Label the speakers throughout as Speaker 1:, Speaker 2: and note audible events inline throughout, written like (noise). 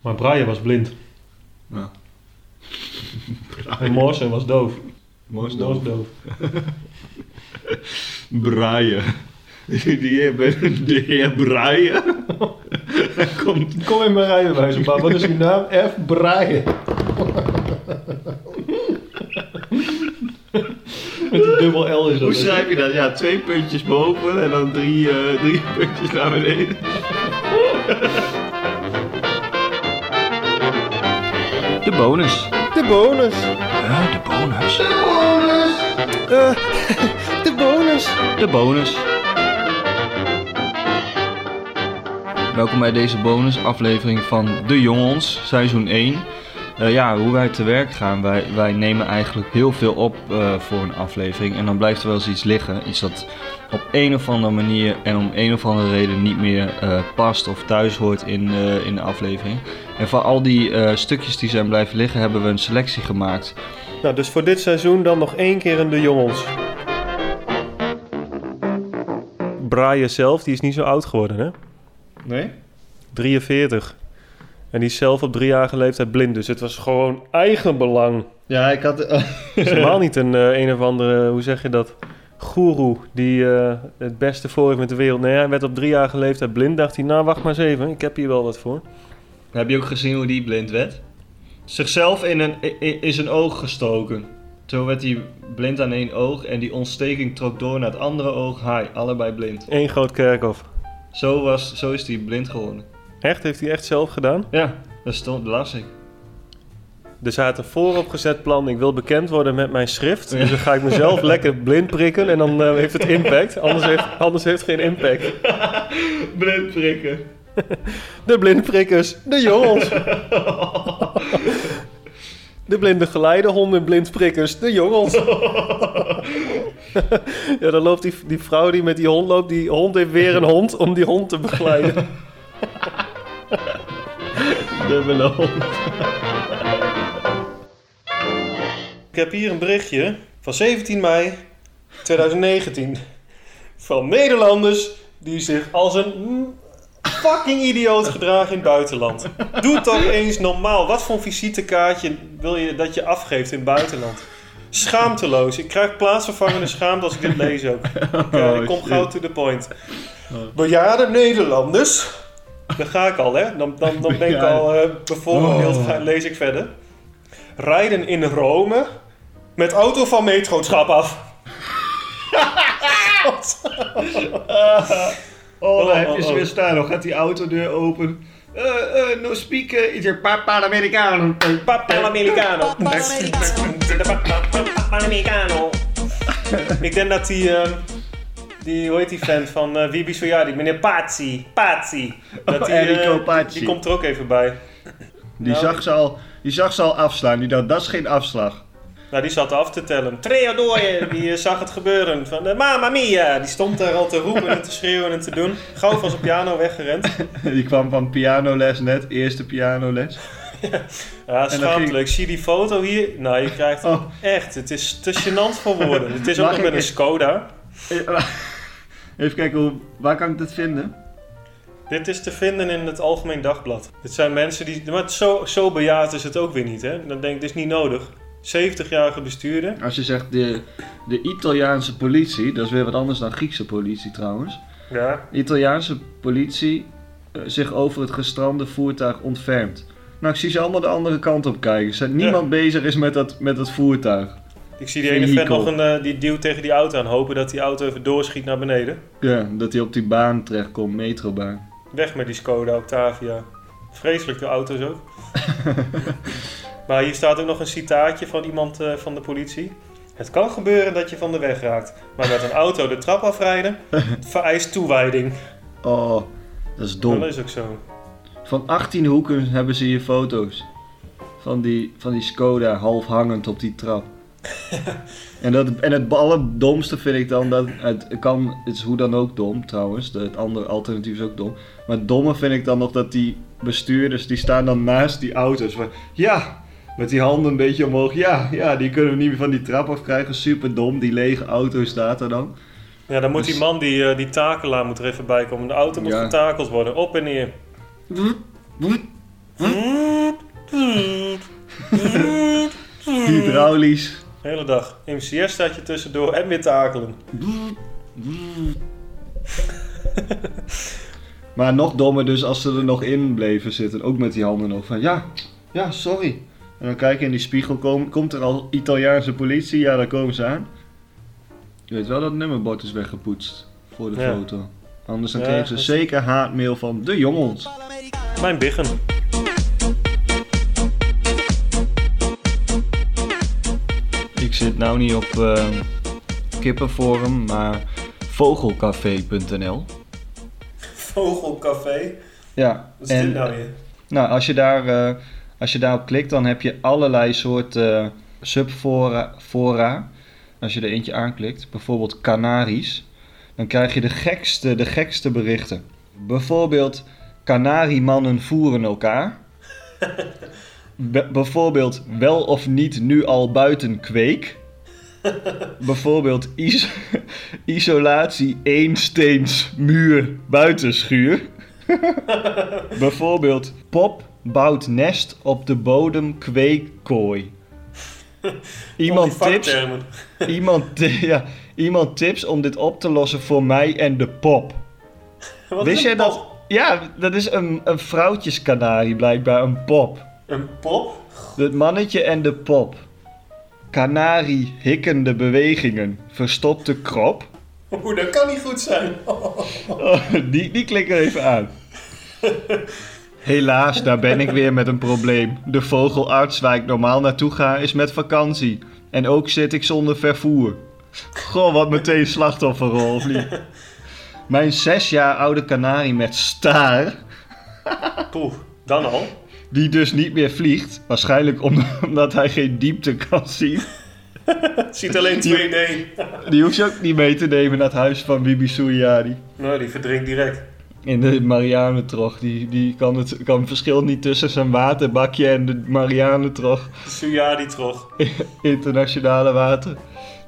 Speaker 1: Maar Brian was blind.
Speaker 2: Ja.
Speaker 1: En Morsen was doof.
Speaker 2: Mooi
Speaker 1: was doof. (laughs)
Speaker 2: Brian. (laughs) Die hebben de heer Brian.
Speaker 1: Kom in mijn rijbewijs op, wat is uw naam? F. Brian. (laughs) Met een dubbel L is dat.
Speaker 2: Hoe schrijf je dat? Ja, twee puntjes boven en dan drie, eh, drie puntjes naar beneden.
Speaker 3: De bonus.
Speaker 1: De bonus.
Speaker 3: Ja, de bonus.
Speaker 1: Eh, (laughs) de bonus.
Speaker 3: De bonus. Welkom bij deze bonusaflevering van De Jongens, seizoen 1. Eh, ja, hoe wij te werk gaan. Wij, wij nemen eigenlijk heel veel op eh, voor een aflevering. En dan blijft er wel eens iets liggen. Iets dat op een of andere manier en om een of andere reden niet meer eh, past of thuis hoort in, eh, in de aflevering. En van al die eh, stukjes die zijn blijven liggen, hebben we een selectie gemaakt.
Speaker 1: Nou, dus voor dit seizoen dan nog één keer een de jongens. Brian zelf, die is niet zo oud geworden, hè?
Speaker 2: Nee?
Speaker 1: 43. En die is zelf op driejarige leeftijd blind, dus het was gewoon eigen belang.
Speaker 2: Ja, ik had...
Speaker 1: Het is helemaal niet een, eh, een of andere, hoe zeg je dat, goeroe die eh, het beste voor heeft met de wereld. Nee, hij werd op driejarige leeftijd blind. Dacht hij, nou wacht maar eens even, ik heb hier wel wat voor.
Speaker 3: Heb je ook gezien hoe die blind werd? Zichzelf in, een, in, in zijn oog gestoken. Toen werd hij blind aan één oog en die ontsteking trok door naar het andere oog. Hij, allebei blind.
Speaker 1: Eén groot kerkhof.
Speaker 3: Zo, was, zo is hij blind geworden.
Speaker 1: Echt? Heeft hij echt zelf gedaan?
Speaker 3: Ja, dat stond, las ik.
Speaker 1: Er staat een vooropgezet plan, ik wil bekend worden met mijn schrift. Dus dan ga ik mezelf (laughs) lekker blind prikken en dan eh, heeft het impact. Anders heeft, anders heeft het geen impact. (laughs)
Speaker 3: blind prikken. (laughs)
Speaker 1: De blindprikkers, de jongens. De blinde geleidehonden, blindprikkers, de jongens. ja, dan loopt die, die vrouw die met die hond loopt, die hond heeft weer een hond om die hond te begeleiden. (laughs)
Speaker 3: Dubbele hond.
Speaker 1: Ik heb hier een berichtje van 17 mei 2019 van Nederlanders die zich als een fucking idioot gedragen in het buitenland. Doe toch eens normaal. Wat voor een visitekaartje wil je dat je afgeeft in het buitenland? Schaamteloos. Ik krijg plaatsvervangende schaamte als ik dit lees ook. (laughs) Ik, eh, ik kom
Speaker 2: Oh,
Speaker 1: gauw to the point. Bejaarde Nederlanders. Daar ga ik al, hè? Dan, dan, dan ben ik al uh, bevooroordeeld.
Speaker 2: Oh.
Speaker 1: Ga- Lees ik verder. Rijden in Rome met auto van metroschap af. (laughs)
Speaker 3: Oh, daar
Speaker 1: Oh,
Speaker 3: heb je
Speaker 1: oh,
Speaker 3: ze
Speaker 1: oh.
Speaker 3: weer staan. Dan gaat die autodeur open. Eh, eh, no speak, uh, is er papa Americano.
Speaker 1: Papa Americano. Americano. Ik denk dat die, die, hoe heet die fan van eh Wie Is die meneer Pazzi. Pazzi. Dat die, eh,
Speaker 2: Enrico
Speaker 1: die-
Speaker 2: Pazzi.
Speaker 1: Die komt er ook even bij.
Speaker 2: Die,
Speaker 1: Nou,
Speaker 2: zag ze al, die zag ze al afslaan. Die dacht, dat is geen afslag.
Speaker 1: Nou, die zat af te tellen. Treodore, die eh, zag het gebeuren. Van de Mamma Mia. Die stond daar al te roepen en te schreeuwen en te doen. Gauw van zijn piano weggerend. (laughs)
Speaker 2: Die kwam van pianoles net. Eerste pianoles.
Speaker 1: Ja,
Speaker 2: dan
Speaker 1: schaamtelijk.
Speaker 2: ging-
Speaker 1: Ik zie die foto hier. Nou, je krijgt
Speaker 2: Oh.
Speaker 1: echt. Het is te gênant voor woorden. Het is ook nog met een
Speaker 2: eens-
Speaker 1: Skoda.
Speaker 2: Even kijken, hoe, waar kan ik dit vinden?
Speaker 1: Dit is te vinden in het Algemeen Dagblad. Dit zijn mensen die... Maar zo, zo bejaard is het ook weer niet, hè? Dan denk ik, dit is niet nodig. 70-jarige bestuurder.
Speaker 2: Als je zegt de, de Italiaanse politie, dat is weer wat anders dan Griekse politie trouwens.
Speaker 1: Ja.
Speaker 2: De Italiaanse politie eh, zich over het gestrande voertuig ontfermt. Nou, ik zie ze allemaal de andere kant op kijken. Ze- Niemand bezig is met dat, met dat voertuig.
Speaker 1: Ik zie die ene
Speaker 2: Vehikel.
Speaker 1: nog een... eh, die duwt tegen die auto aan. Hopen dat die auto even doorschiet naar beneden.
Speaker 2: Ja, dat hij op die baan terechtkomt, metrobaan.
Speaker 1: Weg met die Skoda Octavia. Vreselijke auto's ook. (laughs) maar hier staat ook nog een citaatje van iemand eh, van de politie. Het kan gebeuren dat je van de weg raakt. Maar met een auto de trap afrijden (laughs) vereist toewijding.
Speaker 2: Oh, dat is dom.
Speaker 1: Dat is ook zo.
Speaker 2: Van 18 hoeken hebben ze hier foto's. Van die, van die Skoda half hangend op die trap en, dat, en het allerdomste vind ik dan dat het kan, het is hoe dan ook dom trouwens. Het andere alternatief is ook dom. Maar het domme vind ik dan nog dat die bestuurders die staan dan naast die auto's. Van, ja, met die handen een beetje omhoog. Ja, ja, die kunnen we niet meer van die trap afkrijgen. Super dom, die lege auto staat er dan.
Speaker 1: Ja, dan moet die dus- man die, eh, die takelaar moet er even bij komen. De auto moet getakeld worden, op en neer.
Speaker 3: Hydraulisch.
Speaker 1: De hele dag. MCS staat je tussendoor en weer takelen. (laughs)
Speaker 3: Maar nog dommer dus als ze er nog in bleven zitten. Ook met die handen nog van ja, ja, sorry. En dan kijk je in die spiegel, kom, komt er al Italiaanse politie? Ja, daar komen ze aan. Je weet wel dat het nummerbord is weggepoetst voor de
Speaker 1: Ja.
Speaker 3: foto. Anders dan
Speaker 1: Ja,
Speaker 3: kregen ze zeker haatmail van de jongens.
Speaker 1: Mijn biggen.
Speaker 4: Zit nou niet op eh, kippenforum, maar vogelcafé.nl.
Speaker 1: Vogelcafé.
Speaker 3: Ja,
Speaker 1: Wat is
Speaker 3: en
Speaker 1: dit nou weer?
Speaker 3: Nou, als je, daar, eh, als je daarop klikt, dan heb je allerlei soorten eh, subfora. Fora. Als je er eentje aanklikt, bijvoorbeeld Canaries, dan krijg je de gekste, de gekste berichten. Bijvoorbeeld, Canariemannen voeren elkaar. (laughs) Be- bijvoorbeeld, wel of niet nu al buiten kweek. (laughs) bijvoorbeeld, is- isolatie eensteens muur buitenschuur. (laughs) Bijvoorbeeld, pop bouwt nest op de bodem kweekkooi. Iemand tips, (laughs) iemand, ja, iemand tips om dit op te lossen voor mij en de pop.
Speaker 1: Wat
Speaker 3: Wist
Speaker 1: is
Speaker 3: jij dat? Ja, dat is een, een vrouwtjeskanarie blijkbaar, een pop.
Speaker 1: Een pop?
Speaker 3: Het mannetje en de pop. Kanarie hikkende bewegingen, verstopte krop. (laughs)
Speaker 1: Oeh, dat kan niet goed zijn. (laughs)
Speaker 3: Oh, die, die klik er even aan. Helaas, daar ben ik weer met een probleem. De vogelarts waar ik normaal naartoe ga is met vakantie. En ook zit ik zonder vervoer. Goh, wat meteen slachtofferrol, of niet? (laughs) Mijn zes jaar oude kanarie met staar,
Speaker 1: Poeh, dan al.
Speaker 3: Die dus niet meer vliegt. Waarschijnlijk om- omdat hij geen diepte kan zien.
Speaker 1: Het (laughs) ziet alleen 2D.
Speaker 3: Die hoef je ook niet mee te nemen naar het huis van Bibi Suryadi.
Speaker 1: Nou, die verdrinkt direct.
Speaker 3: In de Marianentrog. Die, die kan, het, kan het verschil niet tussen zijn waterbakje en de Marianentrog.
Speaker 1: Suyadi trog. (laughs)
Speaker 3: Internationale water.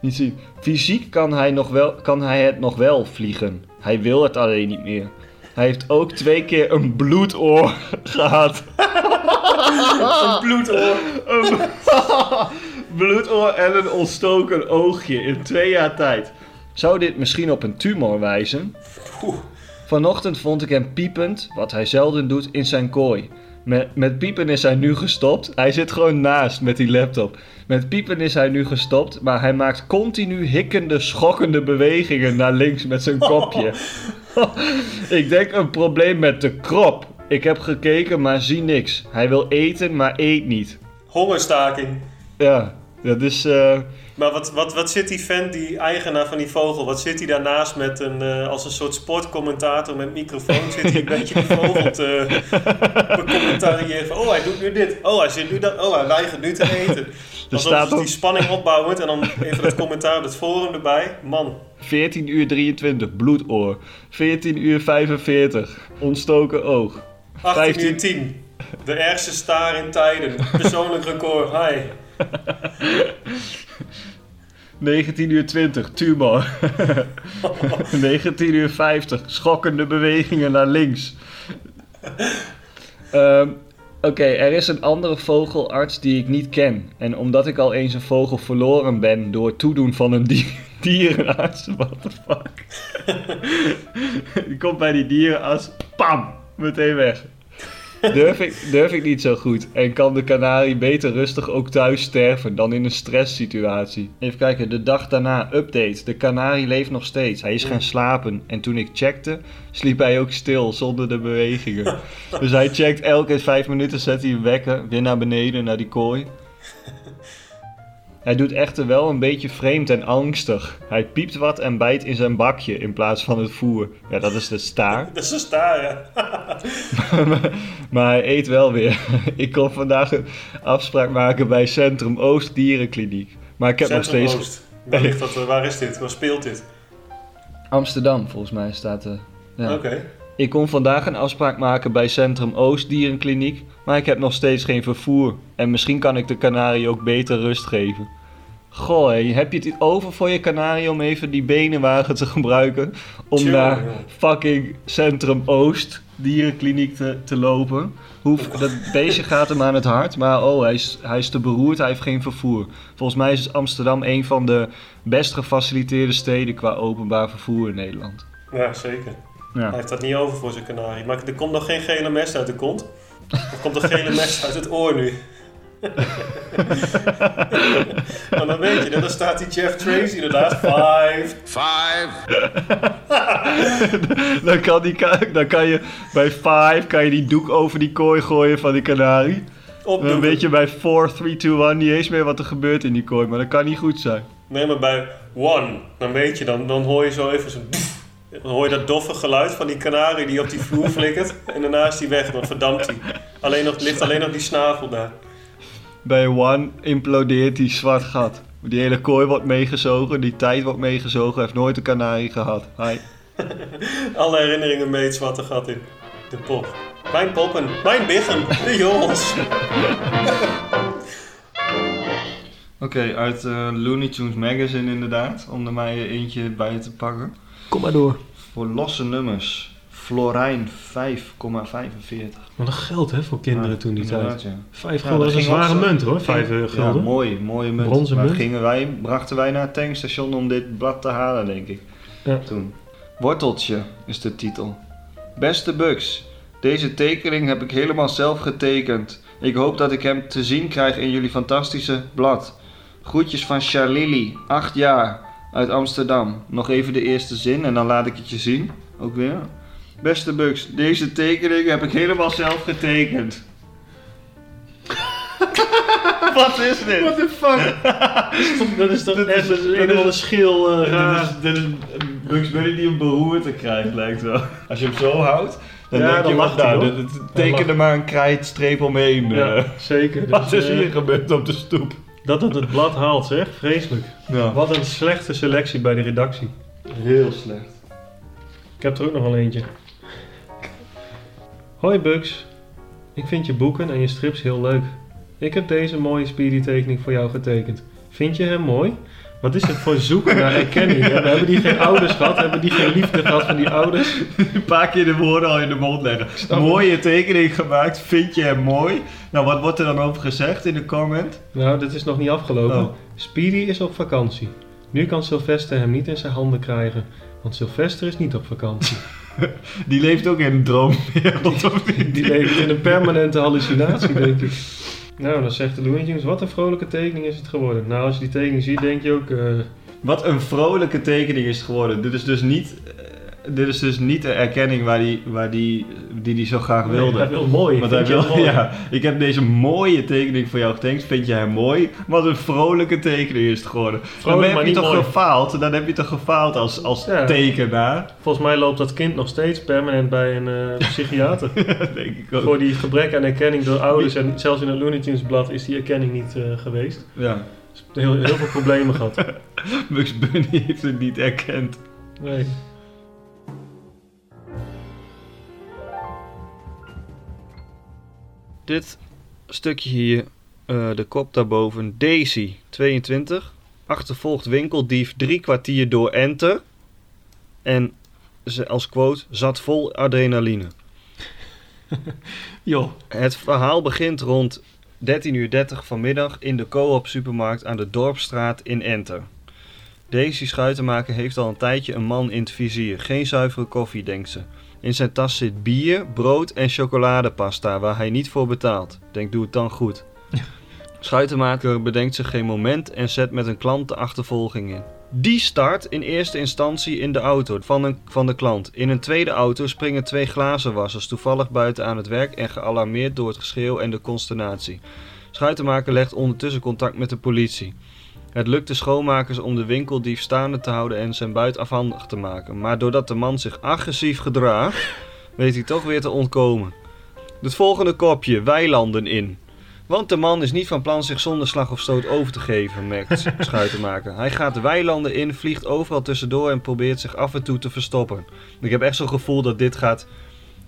Speaker 3: Niet zien. Fysiek kan hij, nog wel, kan hij het nog wel vliegen. Hij wil het alleen niet meer. Hij heeft ook twee keer een bloedoor (laughs) gehad.
Speaker 1: Een bloedoor.
Speaker 3: Een (laughs) bloedoor en een ontstoken oogje in twee jaar tijd. Zou dit misschien op een tumor wijzen? Vanochtend vond ik hem piepend, wat hij zelden doet, in zijn kooi. Met, met piepen is hij nu gestopt. Hij zit gewoon naast met die laptop. Met piepen is hij nu gestopt, maar hij maakt continu hikkende, schokkende bewegingen naar links met zijn kopje. (laughs) ik denk een probleem met de krop. Ik heb gekeken, maar zie niks. Hij wil eten, maar eet niet.
Speaker 1: Hongerstaking.
Speaker 3: Ja, dat is. eh,
Speaker 1: Maar wat, wat, wat zit die vent, die eigenaar van die vogel, wat zit hij daarnaast met een, eh, als een soort sportcommentator met microfoon? Zit hij een (laughs) beetje die vogel te becommentariëren van, oh hij doet nu dit, oh hij zit nu dat, oh hij weigert nu te eten. (laughs) Alsof
Speaker 3: staat
Speaker 1: die spanning opbouwend en dan even het commentaar op het forum erbij. Man,
Speaker 3: 14 uur 23, bloedoor. 14 uur 45, ontstoken oog.
Speaker 1: 18
Speaker 3: 15
Speaker 1: uur 10. De ergste staar in tijden. Persoonlijk record, hi.
Speaker 3: 19 uur 20, tumor. (laughs) 19 uur 50, schokkende bewegingen naar links. Ehm, Oké, er is een andere vogelarts die ik niet ken. En omdat ik al eens een vogel verloren ben door het toedoen van een di- (laughs) dierenarts. What the fuck? (laughs) die komt bij die dierenarts, pam, meteen weg. Durf ik, durf ik niet zo goed en kan de kanarie beter rustig ook thuis sterven dan in een stresssituatie. Even kijken, de dag daarna, update. De kanarie leeft nog steeds. Hij is gaan slapen en toen ik checkte, sliep hij ook stil zonder de bewegingen. (laughs) Dus hij checkt elke vijf minuten, zet hij een wekker weer naar beneden, naar die kooi. Hij doet echter wel een beetje vreemd en angstig. Hij piept wat en bijt in zijn bakje in plaats van het voer. Ja, dat is de staar. (laughs)
Speaker 1: Dat is een staar, ja. (laughs)
Speaker 3: maar hij eet wel weer. (laughs) ik kon vandaag een afspraak maken bij Centrum Oost Dierenkliniek. Maar ik heb nog
Speaker 1: Centrum
Speaker 3: steeds...
Speaker 1: Oost. Waar, ligt dat, waar is dit? Waar speelt dit?
Speaker 3: Amsterdam, volgens mij staat er. Ja.
Speaker 1: Oké.
Speaker 3: Ik kon vandaag een afspraak maken bij Centrum Oost Dierenkliniek. Maar ik heb nog steeds geen vervoer. En misschien kan ik de kanarie ook beter rust geven. Goh, hé, heb je het over voor je kanarie om even die benenwagen te (laughs) gebruiken? Om naar fucking Centrum Oost dierenkliniek te, te lopen. Hoe, dat beestje gaat hem aan het hart, maar oh, hij is, hij is te beroerd, hij heeft geen vervoer. Volgens mij is Amsterdam een van de best gefaciliteerde steden qua openbaar vervoer in Nederland.
Speaker 1: Ja, zeker. Hij heeft dat niet over voor zijn kanarie. Maar er komt nog geen gele mes uit de kont. Er komt een gele mes uit het oor nu. (laughs) maar dan weet je, dan staat die Jeff Tracy inderdaad. Five.
Speaker 5: Five, (laughs)
Speaker 3: Dan, kan die, dan kan je bij 5 kan je die doek over die kooi gooien van die kanarie. En dan weet je bij 4, 3, 2, 1 niet eens meer wat er gebeurt in die kooi, maar dat kan niet goed zijn.
Speaker 1: Nee, maar bij one, dan weet je, dan, dan hoor je zo even zo'n... Dan hoor je dat doffe geluid van die kanarie die op die vloer (laughs) flikkert. En daarna is die weg, dan verdampt hij. Alleen nog, ligt alleen nog die snavel daar.
Speaker 3: Bij 1 implodeert die zwart gat. Die hele kooi wordt meegezogen, die tijd wordt meegezogen, hij heeft nooit een kanarie gehad. Hi. (laughs)
Speaker 1: Alle herinneringen mee het zwarte gat in. De pop. Mijn poppen, mijn biggen, de jongens. (laughs)
Speaker 3: Oké, uit eh, Looney Tunes Magazine inderdaad, om er mij eentje bij te pakken.
Speaker 1: Kom maar door.
Speaker 3: Voor losse nummers. Florijn 5,45.
Speaker 1: Wat een geld hè, voor kinderen
Speaker 3: Ja,
Speaker 1: toen die tijd.
Speaker 3: ja.
Speaker 1: Vijf
Speaker 3: Ja,
Speaker 1: gulden,
Speaker 3: dat
Speaker 1: is een zware munt hoor, vijf eh,
Speaker 3: Ja,
Speaker 1: gulden.
Speaker 3: mooi, mooie munt.
Speaker 1: Bronzen
Speaker 3: maar
Speaker 1: munt.
Speaker 3: Gingen wij, brachten wij naar het tankstation om dit blad te halen, denk ik.
Speaker 1: Ja.
Speaker 3: Toen. Worteltje is de titel. Beste Bugs, deze tekening heb ik helemaal zelf getekend. Ik hoop dat ik hem te zien krijg in jullie fantastische blad. Groetjes van Charlili, 8 jaar, uit Amsterdam. Nog even de eerste zin en dan laat ik het je zien. Ook weer. Beste Bugs, deze tekening heb ik helemaal zelf getekend. (laughs) Wat is dit?
Speaker 1: What the fuck? (laughs) dat is toch echt
Speaker 3: is-
Speaker 1: een andere schil eh,
Speaker 3: Dit is, dit is Bugs Bunny die een beroerte krijgt, lijkt wel. Als je hem zo houdt, dan
Speaker 1: Ja,
Speaker 3: denk
Speaker 1: dan
Speaker 3: je, wat
Speaker 1: hij,
Speaker 3: nou, teken er maar een krijtstreep omheen.
Speaker 1: Ja,
Speaker 3: eh.
Speaker 1: zeker. (laughs)
Speaker 3: Wat
Speaker 1: Dus,
Speaker 3: is
Speaker 1: eh,
Speaker 3: hier gebeurd op de stoep?
Speaker 1: Dat het het blad haalt zeg, vreselijk.
Speaker 3: Ja.
Speaker 1: Wat een slechte selectie bij de redactie.
Speaker 3: Heel slecht.
Speaker 1: Ik heb er ook nog wel eentje. Hoi Bugs, ik vind je boeken en je strips heel leuk. Ik heb deze mooie speedy tekening voor jou getekend. Vind je hem mooi? Wat is het voor zoeken naar erkenning? hè? We hebben die geen ouders gehad, hebben die geen liefde gehad van die ouders.
Speaker 3: Een paar keer de woorden al in de mond leggen. Mooie tekening gemaakt, vind je hem mooi? Nou, wat wordt er dan over gezegd in de comment?
Speaker 1: Nou, dit is nog niet afgelopen.
Speaker 3: Oh.
Speaker 1: Speedy is op vakantie. Nu kan Sylvester hem niet in zijn handen krijgen, want Sylvester is niet op vakantie. (laughs)
Speaker 3: Die leeft ook in een droomwereld, of niet?
Speaker 1: Die leeft in een permanente hallucinatie, denk ik. Nou, dan zegt de Looney Tunes, wat een vrolijke tekening is het geworden. Nou, als je die tekening ziet, denk je ook... eh,
Speaker 3: Wat een vrolijke tekening is het geworden. Dit is dus niet, dit is dus niet de erkenning waar die, waar die, die die zo graag wilde.
Speaker 1: Hij wil mooi.
Speaker 3: Want hij wil,
Speaker 1: mooi? (laughs)
Speaker 3: ja, ik heb deze mooie tekening voor jou getekend. Vind jij hem mooi? Wat een vrolijke tekening is het geworden. dan
Speaker 1: maar
Speaker 3: heb je
Speaker 1: niet
Speaker 3: toch
Speaker 1: mooi.
Speaker 3: gefaald? Dan heb je toch gefaald als, als
Speaker 1: Ja.
Speaker 3: tekenaar?
Speaker 1: Volgens mij loopt dat kind nog steeds permanent bij een eh, (laughs) psychiater.
Speaker 3: denk ik ook.
Speaker 1: Voor die gebrek aan erkenning door ouders. En zelfs in het Looney Tunes blad is die erkenning niet eh, geweest.
Speaker 3: Ja.
Speaker 1: Dus heel, heel veel problemen gehad. (laughs)
Speaker 3: Bugs Bunny heeft het niet erkend.
Speaker 1: Nee.
Speaker 3: Dit stukje hier, eh, de kop daarboven, Daisy, 22. Achtervolgt winkeldief drie kwartier door enter. En ze als quote, zat vol adrenaline. (laughs)
Speaker 1: Joh.
Speaker 3: Het verhaal begint rond 13.30 uur vanmiddag in de Co-op supermarkt aan de Dorpstraat in Enter. Daisy Schuitenmaker heeft al een tijdje een man in het vizier. Geen zuivere koffie, denkt ze. In zijn tas zit bier, brood en chocoladepasta waar hij niet voor betaalt. Denk, doe het dan goed. (laughs) Schuitenmaker bedenkt zich geen moment en zet met een klant de achtervolging in. Die start in eerste instantie in de auto van, een, van de klant. In een tweede auto springen twee glazenwassers toevallig buiten aan het werk en gealarmeerd door het geschreeuw en de consternatie. Schuitenmaker legt ondertussen contact met de politie. Het lukt de schoonmakers om de winkeldief staande te houden en zijn buit afhandig te maken. Maar doordat de man zich agressief gedraagt, weet hij toch weer te ontkomen. Het volgende kopje, weilanden in. Want de man is niet van plan zich zonder slag of stoot over te geven, merkt (laughs) Schuitenmaker. Hij gaat de weilanden in, vliegt overal tussendoor en probeert zich af en toe te verstoppen. Ik heb echt zo'n gevoel dat dit gaat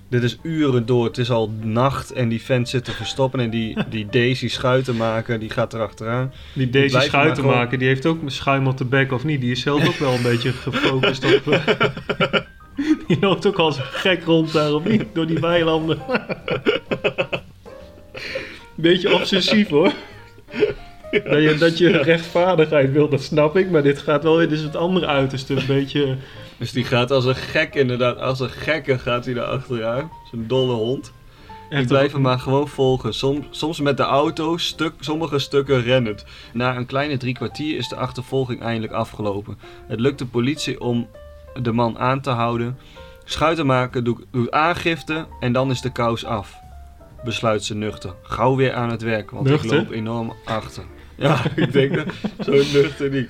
Speaker 3: Dit is uren door. Het is al nacht en die vent zit te verstoppen. En die, (laughs) die Daisy schuiten maken, die gaat erachteraan.
Speaker 1: Die deze
Speaker 3: blijven
Speaker 1: schuiten
Speaker 3: maar gewoon-
Speaker 1: maken, die heeft ook schuim op de bek of niet? Die is zelf ook wel een beetje gefocust op... (laughs) (laughs) die loopt ook als gek rond daar of niet? Door die weilanden. Beetje obsessief hoor. Dat je, dat je rechtvaardigheid wil, dat snap ik. Maar dit gaat wel weer, dit is het andere uiterste. Een beetje...
Speaker 3: Dus die gaat als een gek inderdaad. Als een gekke gaat hij erachteraan. Zo'n dolle hond. Die
Speaker 1: echt
Speaker 3: blijven maar gewoon volgen. Soms, soms met de auto, stuk, sommige stukken rennend. Na een kleine drie kwartier is de achtervolging eindelijk afgelopen. Het lukt de politie om de man aan te houden. Schuitenmaker doet, doet aangifte en dan is de kous af. Besluit ze nuchter. Gauw weer aan het werk, want
Speaker 1: Nuchter?
Speaker 3: ik loop enorm achter. Ja, (laughs) ik denk dat zo nuchter niet.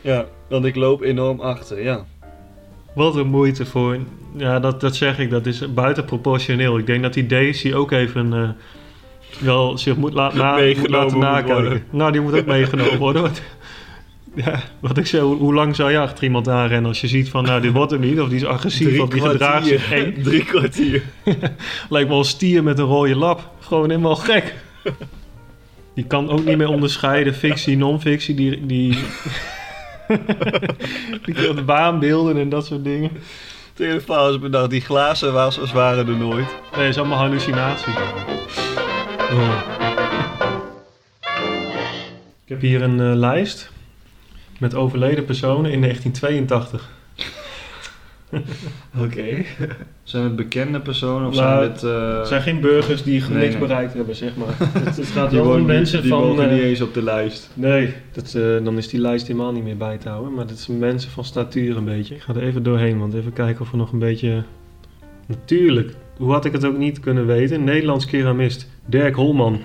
Speaker 3: Ja, want ik loop enorm achter, ja.
Speaker 1: Wat een moeite voor. Ja, dat, dat zeg ik, dat is buitenproportioneel. Ik denk dat die Daisy ook even eh, wel zich moet, laat na, moet laten nakijken.
Speaker 3: worden.
Speaker 1: Nou, die moet ook meegenomen (laughs) worden. Want, ja, wat ik zei, hoe, lang zou je achter iemand aanrennen als je ziet van, nou, dit wordt hem niet, of die is agressief, of die gedraagt zich eng. (laughs)
Speaker 3: Drie kwartier.
Speaker 1: Lijkt wel een stier met een rode lap. Gewoon helemaal gek. Die kan ook niet meer onderscheiden, fictie, non-fictie. Die, die, (laughs) die waanbeelden en dat soort dingen.
Speaker 3: Telefoon is bedacht, die glazen was, waren er nooit.
Speaker 1: Nee, is allemaal hallucinatie. Oh. Ik heb hier een eh, lijst met overleden personen in 1982. (laughs)
Speaker 3: Oké. Zijn het bekende personen of
Speaker 1: Nou,
Speaker 3: zijn het... eh,
Speaker 1: Het zijn geen burgers die
Speaker 3: Nee,
Speaker 1: niks
Speaker 3: nee.
Speaker 1: bereikt hebben, zeg maar. (laughs) het, het gaat
Speaker 3: die
Speaker 1: wel om mensen
Speaker 3: die
Speaker 1: van...
Speaker 3: mogen
Speaker 1: eh,
Speaker 3: niet eens op de lijst.
Speaker 1: Nee, dat, eh, dan is die lijst helemaal niet meer bij te houden. Maar dat zijn mensen van statuur een beetje. Ik ga er even doorheen, want even kijken of er nog een beetje... Natuurlijk, hoe had ik het ook niet kunnen weten? Nederlands keramist Dirk Holman,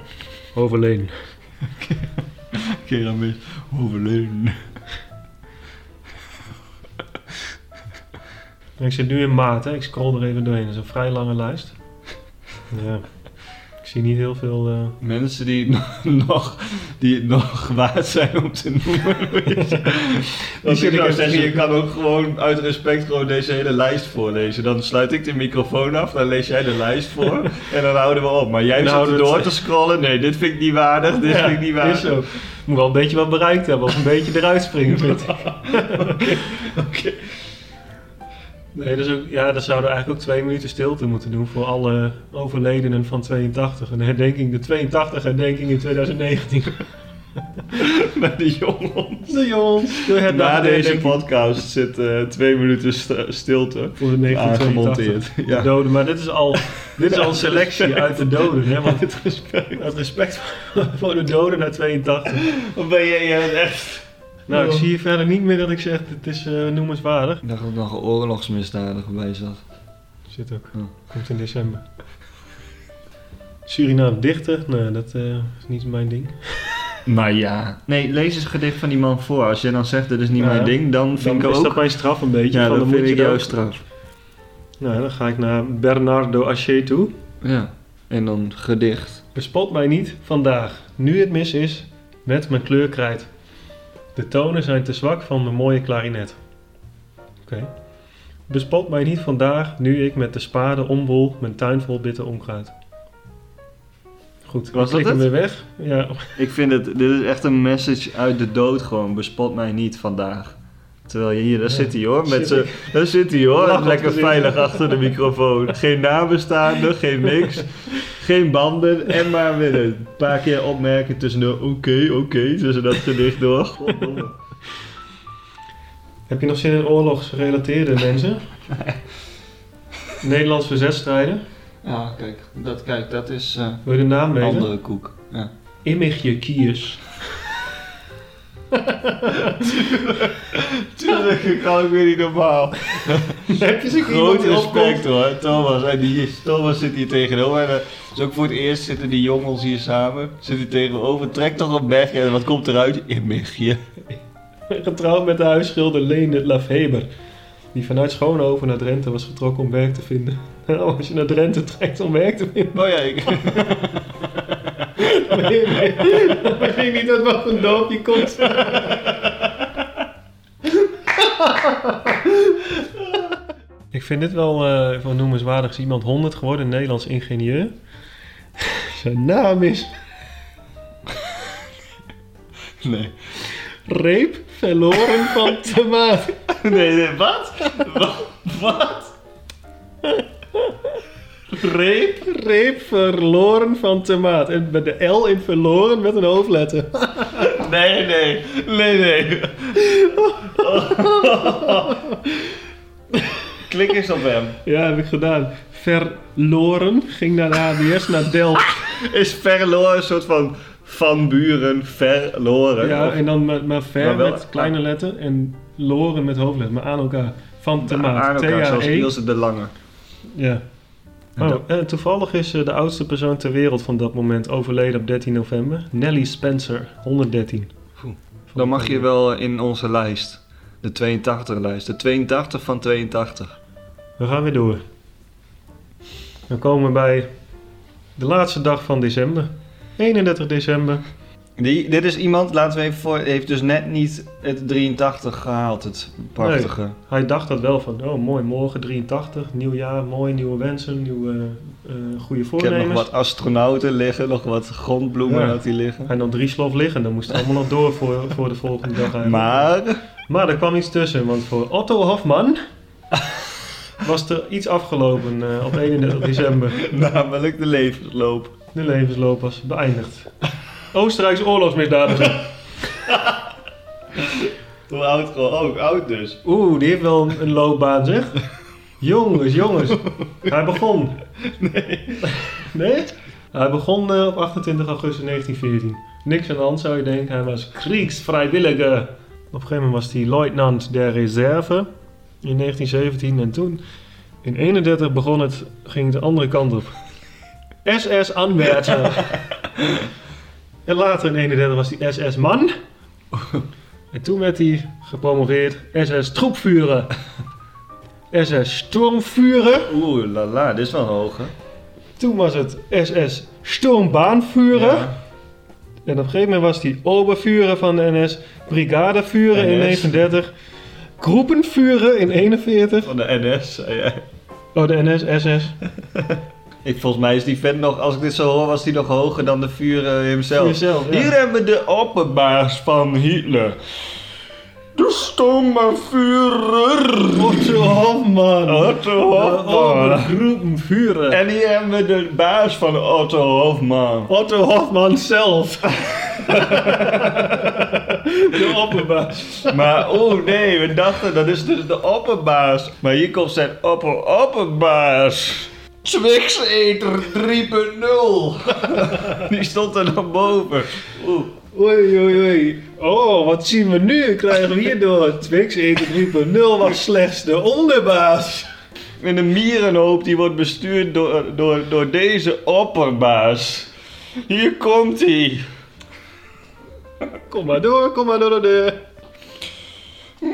Speaker 1: overleden. (laughs)
Speaker 3: Keramist. Overleden.
Speaker 1: Ik zit nu in maart, hè. ik scroll er even doorheen. Dat is een vrij lange lijst. (laughs) Ja, ik zie niet heel veel... eh,
Speaker 3: Mensen die (laughs) nog, die het nog waard zijn om te noemen. (laughs) Want
Speaker 1: zit
Speaker 3: ik
Speaker 1: even
Speaker 3: zeggen, je kan ook gewoon uit respect gewoon deze hele lijst voorlezen. Dan sluit ik de microfoon af, dan lees jij de lijst voor en dan houden we op. Maar jij
Speaker 1: Nou,
Speaker 3: zit door te scrollen. Nee, dit vind ik niet waardig, dit
Speaker 1: ja,
Speaker 3: vind ik niet waardig.
Speaker 1: is zo. Moet wel een beetje wat bereikt hebben of een beetje eruit springen, vind ik.
Speaker 3: Oké.
Speaker 1: Nee, dat is ook, ja, dan zouden we eigenlijk ook twee minuten stilte moeten doen voor alle overledenen van 82. Een herdenking, de 82 herdenking in 2019. (laughs)
Speaker 3: Met die jongens.
Speaker 1: De jongens, de
Speaker 3: Na
Speaker 1: herdenking
Speaker 3: deze podcast zit eh, twee minuten st- stilte
Speaker 1: voor de 1982.
Speaker 3: aangemonteerd.
Speaker 1: De
Speaker 3: Ja.
Speaker 1: doden, maar dit is al, (laughs) dit is al een selectie uit de doden. Hè? Want
Speaker 3: respect. (laughs)
Speaker 1: uit respect voor de doden naar 82.
Speaker 3: Wat ben jij, echt...
Speaker 1: Nou, ik zie hier verder niet meer dat ik zeg, het is eh, noemenswaardig.
Speaker 3: Ik dacht dat er nog een oorlogsmisdadiger bij zat.
Speaker 1: Zit ook.
Speaker 3: Ja.
Speaker 1: Komt in december. Suriname dichter? Nee, dat eh, is niet mijn ding. (laughs)
Speaker 3: Maar ja. Nee, lees eens een gedicht van die man voor. Als jij dan zegt, dit is niet
Speaker 1: Ja,
Speaker 3: mijn ding, dan vind
Speaker 1: Dan
Speaker 3: ik
Speaker 1: is dat
Speaker 3: ook...
Speaker 1: mijn straf een beetje.
Speaker 3: Ja,
Speaker 1: van,
Speaker 3: dan
Speaker 1: moet
Speaker 3: vind ik jouw
Speaker 1: ook-
Speaker 3: straf.
Speaker 1: Nou, dan ga ik naar Bernardo Haché toe.
Speaker 3: Ja. En dan gedicht.
Speaker 1: Bespot mij niet vandaag, nu het mis is, met mijn kleurkrijt. De tonen zijn te zwak van mijn mooie klarinet. Oké. Bespot mij niet vandaag, nu ik met de spade omwol mijn tuin vol bitter onkruid. Goed,
Speaker 3: Was dat
Speaker 1: hem
Speaker 3: het?
Speaker 1: weer weg. Ja,
Speaker 3: Ik vind het, dit is echt een message uit de dood gewoon. Bespot mij niet vandaag. Terwijl je hier, daar
Speaker 1: Ja.
Speaker 3: zit hij hoor. Met
Speaker 1: Zit
Speaker 3: z'n- daar zit hij hoor.
Speaker 1: Lachend
Speaker 3: Lekker veilig achter de microfoon. (laughs) Geen nabestaanden, geen niks. Geen banden. En maar weer een paar keer opmerken tussen de oké, oké. tussen dat gedicht door. Goddomme.
Speaker 1: Heb je nog zin in oorlogsgerelateerde (laughs) mensen? Nederlands verzetstrijden.
Speaker 3: Ja, kijk. Dat, kijk, dat is eh,
Speaker 1: Wil je de naam
Speaker 3: een andere koek. Ja.
Speaker 1: Immigje Kiers.
Speaker 3: Tuurlijk, ik kan ook weer niet normaal.
Speaker 1: Heb je
Speaker 3: Groot respect hoor, Thomas. En die, Thomas zit hier tegenover. En, dus ook voor het eerst zitten die jongens hier samen. Zit hier tegenover. Trek toch een berg. En wat komt eruit? In Michië.
Speaker 1: Getrouwd met de huisschilder Leende Lafheber. Die vanuit Schoonhoven naar Drenthe was getrokken om werk te vinden. (laughs) Nou, als je naar Drenthe trekt om werk te vinden.
Speaker 3: Oh ja, ik, (laughs)
Speaker 1: Nee, nee. Ik niet uit wat een dorpje komt. Ik vind dit wel eh wel noemenswaardig. Is iemand 100 geworden, een Nederlands ingenieur. (laughs) Zijn naam is
Speaker 3: Nee.
Speaker 1: Reep verloren van tomaat.
Speaker 3: Nee, nee, wat? Wat? Wat?
Speaker 1: Reep, reep verloren van tomaat. En met de L in verloren met een hoofdletter. (laughs)
Speaker 3: Nee, nee, nee, nee. (laughs) Klik eens op hem.
Speaker 1: Ja, heb ik gedaan. Verloren. Ging naar de HBS, naar Delft. (laughs)
Speaker 3: Is verloren een soort van van buren verloren?
Speaker 1: Ja, en dan met, maar ver
Speaker 3: Maar wel-
Speaker 1: met kleine letter en loren met hoofdletter. Maar aan elkaar. Van tomaat.
Speaker 3: aan elkaar, zoals
Speaker 1: T-A-E.
Speaker 3: Ilse de Lange.
Speaker 1: Ja.
Speaker 3: En
Speaker 1: Oh, en toevallig is eh, de oudste persoon ter wereld van dat moment overleden op 13 november. Nelly Spencer, 113.
Speaker 3: Oeh. Dan mag je wel in onze lijst. De 82-lijst. De 82 van 82.
Speaker 1: We gaan weer door. Dan komen we bij de laatste dag van december. 31 december.
Speaker 3: Die, dit is iemand, laten we even voor, heeft dus net niet het 83 gehaald. Het prachtige.
Speaker 1: Hij dacht dat wel van, oh mooi, morgen 83, nieuw jaar, mooi, nieuwe wensen, nieuwe eh, goede
Speaker 3: Ik heb
Speaker 1: voornemens.
Speaker 3: nog wat astronauten liggen, nog wat grondbloemen
Speaker 1: Ja.
Speaker 3: had hij liggen.
Speaker 1: Hij nam drie slof liggen, dan moest het allemaal nog door voor, voor de volgende dag eigenlijk.
Speaker 3: Maar,
Speaker 1: Maar er kwam iets tussen, want voor Otto Hofman was er iets afgelopen eh, op 31 december. (laughs)
Speaker 3: namelijk de levensloop.
Speaker 1: De levensloop was beëindigd. Oostenrijks oorlogsmisdadiger. (laughs)
Speaker 3: Hoe oud gewoon? Oh, oud dus.
Speaker 1: Oeh, die heeft wel een, een loopbaan zeg. Jongens, jongens. Hij begon. Nee. Nee? Hij begon eh, op 28 augustus 1914. Niks aan de hand zou je denken. Hij was kriegsvrijwilliger. Op een gegeven moment was hij luitenant der reserve in 1917. En toen, in 31 begon het, ging het de andere kant op. SS Anwärter. (laughs) en later in 31 was hij SS Man. (laughs) En toen werd hij gepromoveerd SS Troepvuren. (laughs) SS Sturmvuren.
Speaker 3: Oeh, la la, dit is wel hoog hè?
Speaker 1: Toen was het SS Sturmbahnvuren.
Speaker 3: Ja.
Speaker 1: En op een gegeven moment was hij Obervuren van de NS. Brigadevuren in
Speaker 3: NS.
Speaker 1: 39. Groepenvuren in 41.
Speaker 3: Van de NS, zei jij.
Speaker 1: Oh, de NS, SS. (laughs)
Speaker 3: Ik, volgens mij is die vent nog, als ik dit zo hoor, was die nog hoger dan de Führer hemzelf.
Speaker 1: Jezelf, ja.
Speaker 3: Hier hebben we de opperbaas van Hitler. De stomme Führer.
Speaker 1: Otto Hofman.
Speaker 3: Otto Hofman.
Speaker 1: Obergroepenvuren.
Speaker 3: En hier hebben we de baas van Otto Hofman.
Speaker 1: Otto Hofman zelf. (laughs) de opperbaas.
Speaker 3: Maar oh nee, we dachten dat is dus de opperbaas. Maar hier komt zijn opper opperbaas. Twixeter 3.0. (laughs) Die stond er nog boven. Oeh.
Speaker 1: Oei, oei, oei. Oh, wat zien we nu? Krijgen we hierdoor Twix 1.3.0 was slechts de onderbaas.
Speaker 3: En de mierenhoop die wordt bestuurd door, door, door deze opperbaas. Hier komt hij.
Speaker 1: Kom maar door, kom maar door de deur.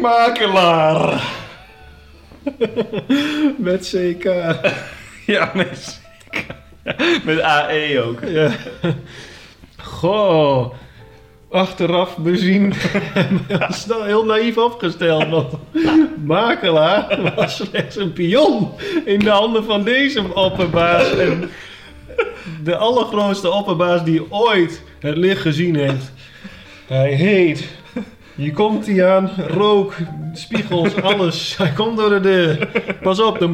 Speaker 3: Makelaar. (laughs)
Speaker 1: Met CK.
Speaker 3: Ja, met, met AE ook.
Speaker 1: Ja. Goh. Achteraf bezien was dat heel naïef opgesteld. Want makelaar was slechts een pion in de handen van deze opperbaas. En de allergrootste opperbaas die ooit het licht gezien heeft. Hij heet. Hier komt hij aan. Rook, spiegels, alles. Hij komt door de deur. Pas op, de,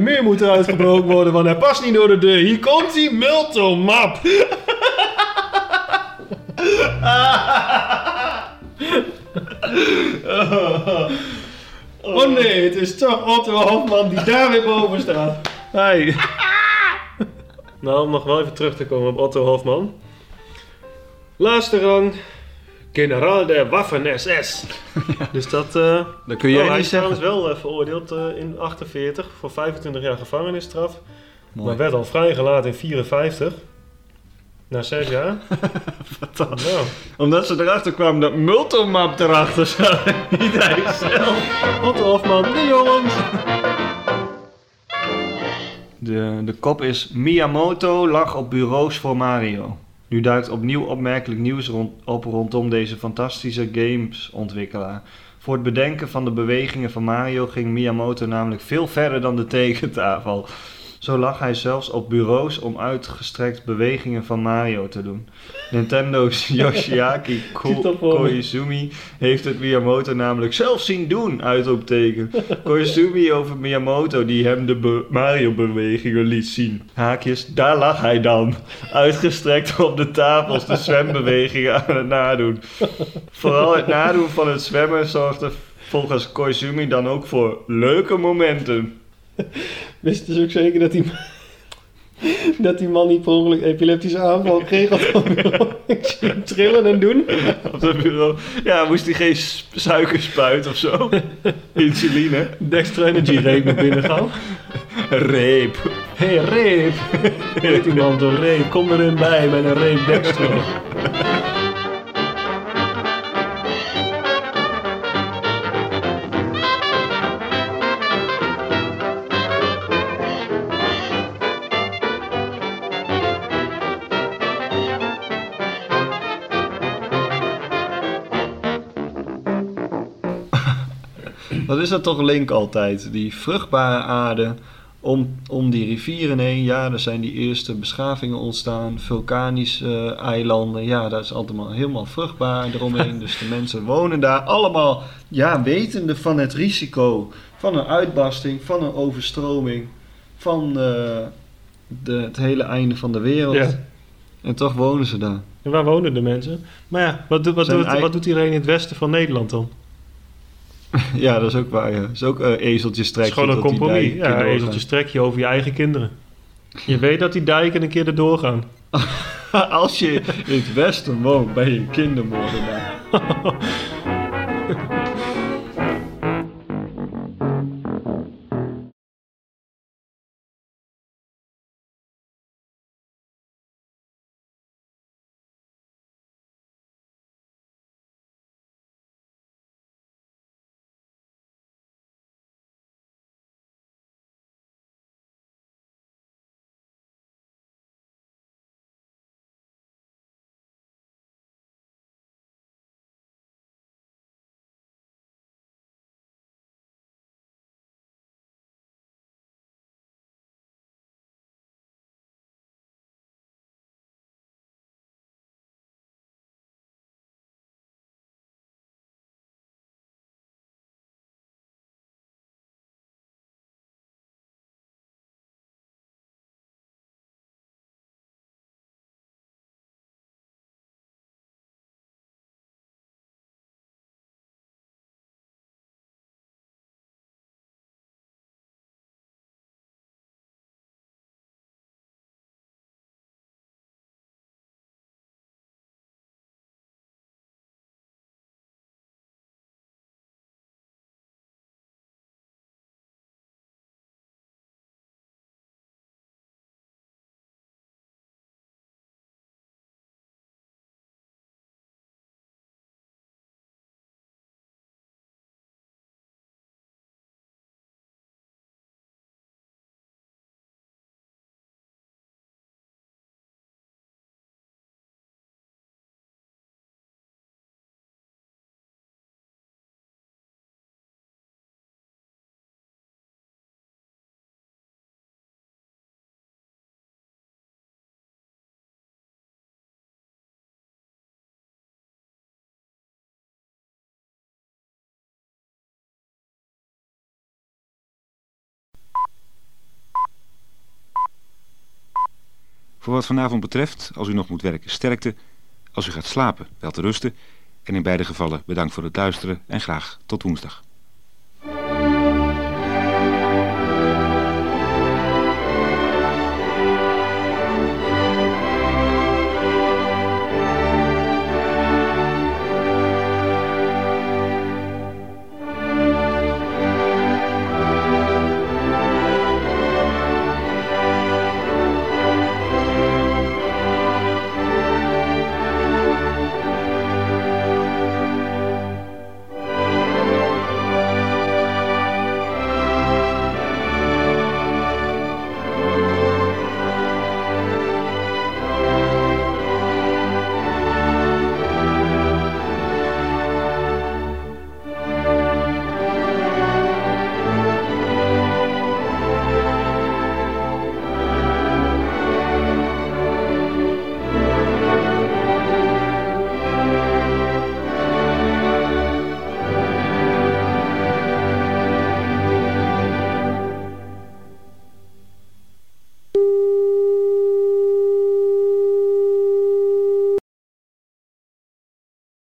Speaker 1: muur moet eruit gebroken worden, want hij past niet door de deur. Hier komt hij, Milton Map. Oh nee, het is toch Otto Hofman die daar weer boven staat. Hey. Nou, om nog wel even terug te komen op Otto Hofman. Laatste rang, generaal der Waffen-SS. (laughs) Dus dat... eh
Speaker 3: Dat kun
Speaker 1: oh,
Speaker 3: jij
Speaker 1: hij
Speaker 3: niet
Speaker 1: is
Speaker 3: zeggen.
Speaker 1: trouwens wel eh, veroordeeld eh, in 48 voor 25 jaar gevangenisstraf.
Speaker 3: Mooi.
Speaker 1: Maar werd al vrijgelaten in 54. Na zes jaar. (laughs) Nou,
Speaker 3: Omdat ze erachter kwamen dat Multomap erachter zat. (laughs) Niet hij zelf.
Speaker 1: Otto Hofman, de jongens.
Speaker 3: De, de kop is Miyamoto lag op bureaus voor Mario. Nu duikt opnieuw opmerkelijk nieuws rond, op rondom deze fantastische gamesontwikkelaar. Voor het bedenken van de bewegingen van Mario ging Miyamoto namelijk veel verder dan de (laughs) tekentafel. Zo lag hij zelfs op bureaus om uitgestrekt bewegingen van Mario te doen. Nintendo's (laughs) Yoshiaki Ko-? Koizumi heeft het Miyamoto namelijk zelf zien doen, uitroepteken. (laughs) Koizumi over Miyamoto die hem de be- Mario-bewegingen liet zien. Haakjes, daar lag hij dan. Uitgestrekt op de tafels de zwembewegingen aan het nadoen. Vooral het nadoen van het zwemmen zorgde volgens Koizumi dan ook voor leuke momenten. (laughs)
Speaker 1: Wist dus ook zeker dat die, dat die man niet per ongeluk epileptische aanval kreeg? Of ik zie hem trillen en doen.
Speaker 3: Op het bureau. Ja, moest hij geen suikerspuit of zo? Insuline.
Speaker 1: Dextro Energy reep naar binnen gaan.
Speaker 3: Reep.
Speaker 1: Hé, hey, reep. (laughs) Heet iemand een reep. Kom erin bij met een reep Dextro. (clears throat)
Speaker 3: Wat is dat toch link altijd? Die vruchtbare aarde om, om die rivieren heen. Ja, er zijn die eerste beschavingen ontstaan. Vulkanische eh, eilanden. Ja, dat is allemaal helemaal vruchtbaar eromheen. (laughs) dus de mensen wonen daar allemaal, ja, wetende van het risico. Van een uitbarsting, van een overstroming. Van eh, de, het hele einde van de wereld.
Speaker 1: Ja.
Speaker 3: En toch wonen ze daar.
Speaker 1: En waar wonen de mensen? Maar ja, wat, wat,
Speaker 3: ei-
Speaker 1: wat doet iedereen in het westen van Nederland dan? (laughs)
Speaker 3: Ja, dat is ook waar. Ja. Dat is ook uh, ezeltjes trekken.
Speaker 1: gewoon een compromis. Ja, ezeltjes trek je over je eigen kinderen. Je weet dat die dijken een keer erdoor gaan. (laughs)
Speaker 3: Als je in het westen woont, ben je een kindermoordenaar. (laughs)
Speaker 5: Voor wat vanavond betreft, als u nog moet werken, sterkte. Als u gaat slapen, wel te rusten. En in beide gevallen bedankt voor het luisteren en graag tot woensdag.